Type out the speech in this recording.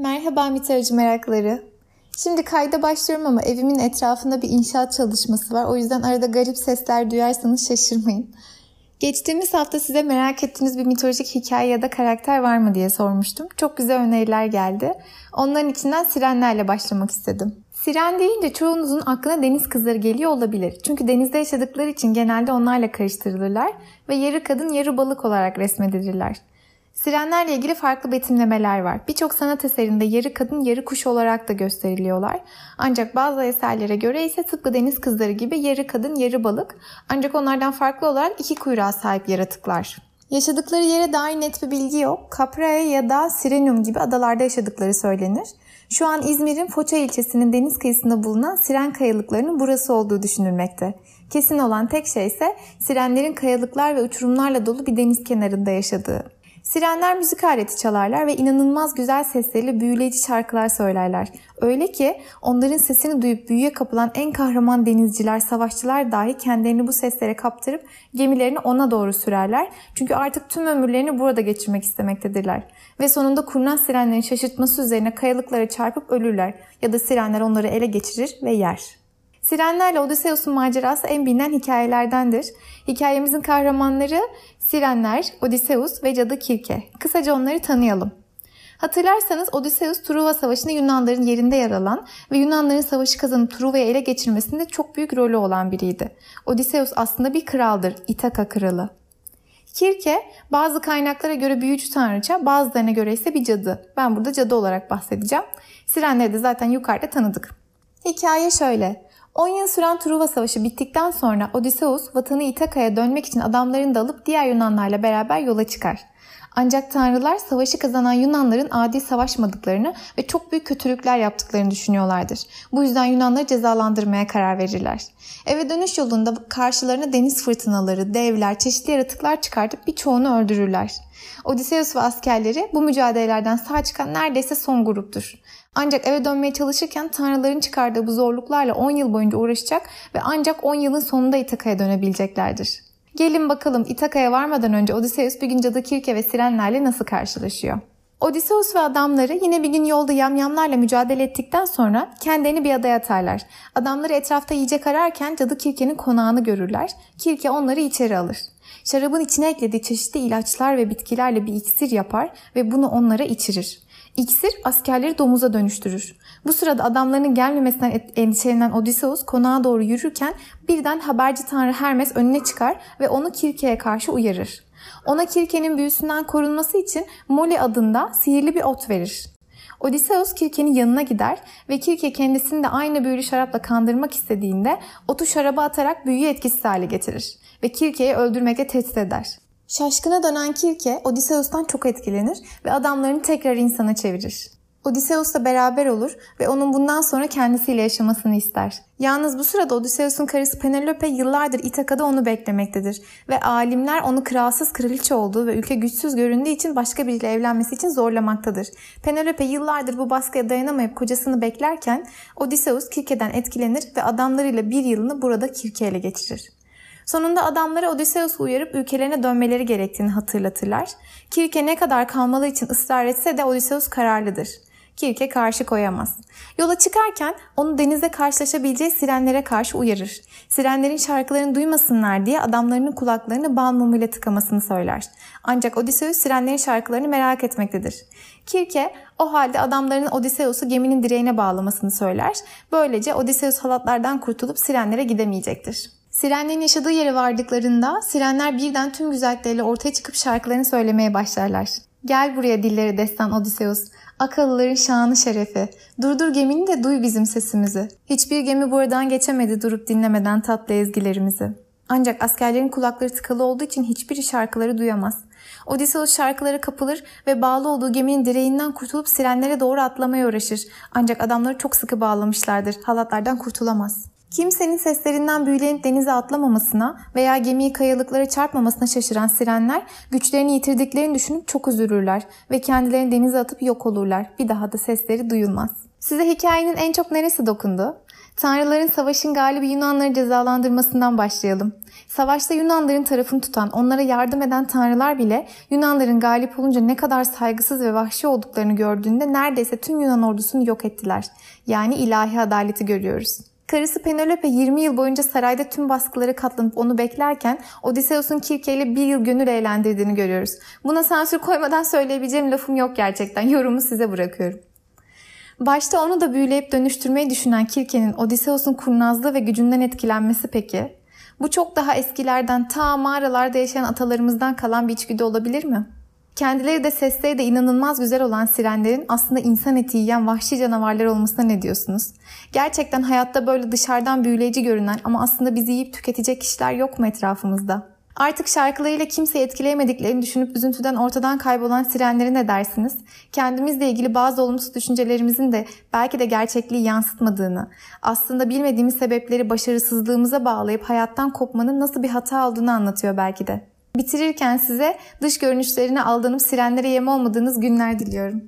Merhaba mitoloji merakları. Şimdi kayda başlıyorum ama evimin etrafında bir inşaat çalışması var. O yüzden arada garip sesler duyarsanız şaşırmayın. Geçtiğimiz hafta size merak ettiğiniz bir mitolojik hikaye ya da karakter var mı diye sormuştum. Çok güzel öneriler geldi. Onların içinden sirenlerle başlamak istedim. Siren deyince çoğunuzun aklına deniz kızları geliyor olabilir. Çünkü denizde yaşadıkları için genelde onlarla karıştırılırlar ve yarı kadın yarı balık olarak resmedilirler. Sirenlerle ilgili farklı betimlemeler var. Birçok sanat eserinde yarı kadın yarı kuş olarak da gösteriliyorlar. Ancak bazı eserlere göre ise tıpkı deniz kızları gibi yarı kadın yarı balık ancak onlardan farklı olarak iki kuyruğa sahip yaratıklar. Yaşadıkları yere dair net bir bilgi yok. Caprae ya da Sirenum gibi adalarda yaşadıkları söylenir. Şu an İzmir'in Foça ilçesinin deniz kıyısında bulunan Siren kayalıklarının burası olduğu düşünülmekte. Kesin olan tek şey ise sirenlerin kayalıklar ve uçurumlarla dolu bir deniz kenarında yaşadığı. Sirenler müzik aleti çalarlar ve inanılmaz güzel sesleriyle büyüleyici şarkılar söylerler. Öyle ki onların sesini duyup büyüye kapılan en kahraman denizciler, savaşçılar dahi kendilerini bu seslere kaptırıp gemilerini ona doğru sürerler. Çünkü artık tüm ömürlerini burada geçirmek istemektedirler. Ve sonunda kurnaz sirenlerin şaşırtması üzerine kayalıklara çarpıp ölürler ya da sirenler onları ele geçirir ve yer. Sirenlerle Odysseus'un macerası en bilinen hikayelerdendir. Hikayemizin kahramanları Sirenler, Odysseus ve cadı Kirke. Kısaca onları tanıyalım. Hatırlarsanız Odysseus Truva Savaşı'nda Yunanların yerinde yer alan ve Yunanların savaşı kazanıp Truva'yı ele geçirmesinde çok büyük rolü olan biriydi. Odysseus aslında bir kraldır, İtaka kralı. Kirke bazı kaynaklara göre büyücü tanrıça, bazılarına göre ise bir cadı. Ben burada cadı olarak bahsedeceğim. Sirenleri de zaten yukarıda tanıdık. Hikaye şöyle. 10 yıl süren Truva Savaşı bittikten sonra Odysseus vatanı İtaka'ya dönmek için adamlarını da alıp diğer Yunanlarla beraber yola çıkar. Ancak tanrılar savaşı kazanan Yunanların adi savaşmadıklarını ve çok büyük kötülükler yaptıklarını düşünüyorlardır. Bu yüzden Yunanları cezalandırmaya karar verirler. Eve dönüş yolunda karşılarına deniz fırtınaları, devler, çeşitli yaratıklar çıkartıp birçoğunu öldürürler. Odysseus ve askerleri bu mücadelelerden sağ çıkan neredeyse son gruptur. Ancak eve dönmeye çalışırken tanrıların çıkardığı bu zorluklarla 10 yıl boyunca uğraşacak ve ancak 10 yılın sonunda İtaka'ya dönebileceklerdir. Gelin bakalım İtaka'ya varmadan önce Odysseus bir gün cadı Kirke ve sirenlerle nasıl karşılaşıyor? Odysseus ve adamları yine bir gün yolda yamyamlarla mücadele ettikten sonra kendilerini bir adaya atarlar. Adamları etrafta yiyecek ararken cadı Kirke'nin konağını görürler. Kirke onları içeri alır. Şarabın içine eklediği çeşitli ilaçlar ve bitkilerle bir iksir yapar ve bunu onlara içirir. İksir askerleri domuza dönüştürür. Bu sırada adamlarının gelmemesinden endişelenen Odysseus konağa doğru yürürken birden haberci tanrı Hermes önüne çıkar ve onu Kirke'ye karşı uyarır. Ona Kirke'nin büyüsünden korunması için Moli adında sihirli bir ot verir. Odysseus Kirke'nin yanına gider ve Kirke kendisini de aynı büyülü şarapla kandırmak istediğinde otu şaraba atarak büyüyü etkisiz hale getirir ve Kirke'yi öldürmekle tehdit eder. Şaşkına dönen Kirke Odysseus'tan çok etkilenir ve adamlarını tekrar insana çevirir. Odysseus'la beraber olur ve onun bundan sonra kendisiyle yaşamasını ister. Yalnız bu sırada Odysseus'un karısı Penelope yıllardır İtaka'da onu beklemektedir ve alimler onu kralsız kraliçe olduğu ve ülke güçsüz göründüğü için başka biriyle evlenmesi için zorlamaktadır. Penelope yıllardır bu baskıya dayanamayıp kocasını beklerken Odysseus Kirke'den etkilenir ve adamlarıyla bir yılını burada Kirke ile geçirir. Sonunda adamları Odysseus'u uyarıp ülkelerine dönmeleri gerektiğini hatırlatırlar. Kirke ne kadar kalmalı için ısrar etse de Odysseus kararlıdır. Kirke karşı koyamaz. Yola çıkarken onu denizde karşılaşabileceği sirenlere karşı uyarır. Sirenlerin şarkılarını duymasınlar diye adamlarının kulaklarını bal mumuyla tıkamasını söyler. Ancak Odysseus sirenlerin şarkılarını merak etmektedir. Kirke o halde adamlarının Odysseus'u geminin direğine bağlamasını söyler. Böylece Odysseus halatlardan kurtulup sirenlere gidemeyecektir. Sirenlerin yaşadığı yere vardıklarında sirenler birden tüm güzellikleriyle ortaya çıkıp şarkılarını söylemeye başlarlar. Gel buraya dilleri destan Odysseus. Akıllıların şanı şerefi. Durdur gemini de duy bizim sesimizi. Hiçbir gemi buradan geçemedi durup dinlemeden tatlı ezgilerimizi. Ancak askerlerin kulakları tıkalı olduğu için hiçbir şarkıları duyamaz. Odysseus şarkılara kapılır ve bağlı olduğu geminin direğinden kurtulup sirenlere doğru atlamaya uğraşır. Ancak adamları çok sıkı bağlamışlardır. Halatlardan kurtulamaz. Kimsenin seslerinden büyülenip denize atlamamasına veya gemiyi kayalıklara çarpmamasına şaşıran sirenler güçlerini yitirdiklerini düşünüp çok üzülürler ve kendilerini denize atıp yok olurlar. Bir daha da sesleri duyulmaz. Size hikayenin en çok neresi dokundu? Tanrıların savaşın galibi Yunanları cezalandırmasından başlayalım. Savaşta Yunanların tarafını tutan, onlara yardım eden tanrılar bile Yunanların galip olunca ne kadar saygısız ve vahşi olduklarını gördüğünde neredeyse tüm Yunan ordusunu yok ettiler. Yani ilahi adaleti görüyoruz. Karısı Penelope 20 yıl boyunca sarayda tüm baskıları katlanıp onu beklerken Odysseus'un Kirke ile bir yıl gönül eğlendirdiğini görüyoruz. Buna sansür koymadan söyleyebileceğim lafım yok gerçekten. Yorumu size bırakıyorum. Başta onu da büyüleyip dönüştürmeyi düşünen Kirke'nin Odysseus'un kurnazlığı ve gücünden etkilenmesi peki? Bu çok daha eskilerden ta mağaralarda yaşayan atalarımızdan kalan bir içgüdü olabilir mi? Kendileri de sesleri de inanılmaz güzel olan sirenlerin aslında insan eti yiyen vahşi canavarlar olmasına ne diyorsunuz? Gerçekten hayatta böyle dışarıdan büyüleyici görünen ama aslında bizi yiyip tüketecek kişiler yok mu etrafımızda? Artık şarkılarıyla kimseyi etkileyemediklerini düşünüp üzüntüden ortadan kaybolan sirenleri ne dersiniz? Kendimizle ilgili bazı olumsuz düşüncelerimizin de belki de gerçekliği yansıtmadığını, aslında bilmediğimiz sebepleri başarısızlığımıza bağlayıp hayattan kopmanın nasıl bir hata olduğunu anlatıyor belki de. Bitirirken size dış görünüşlerine aldanıp sirenlere yem olmadığınız günler diliyorum.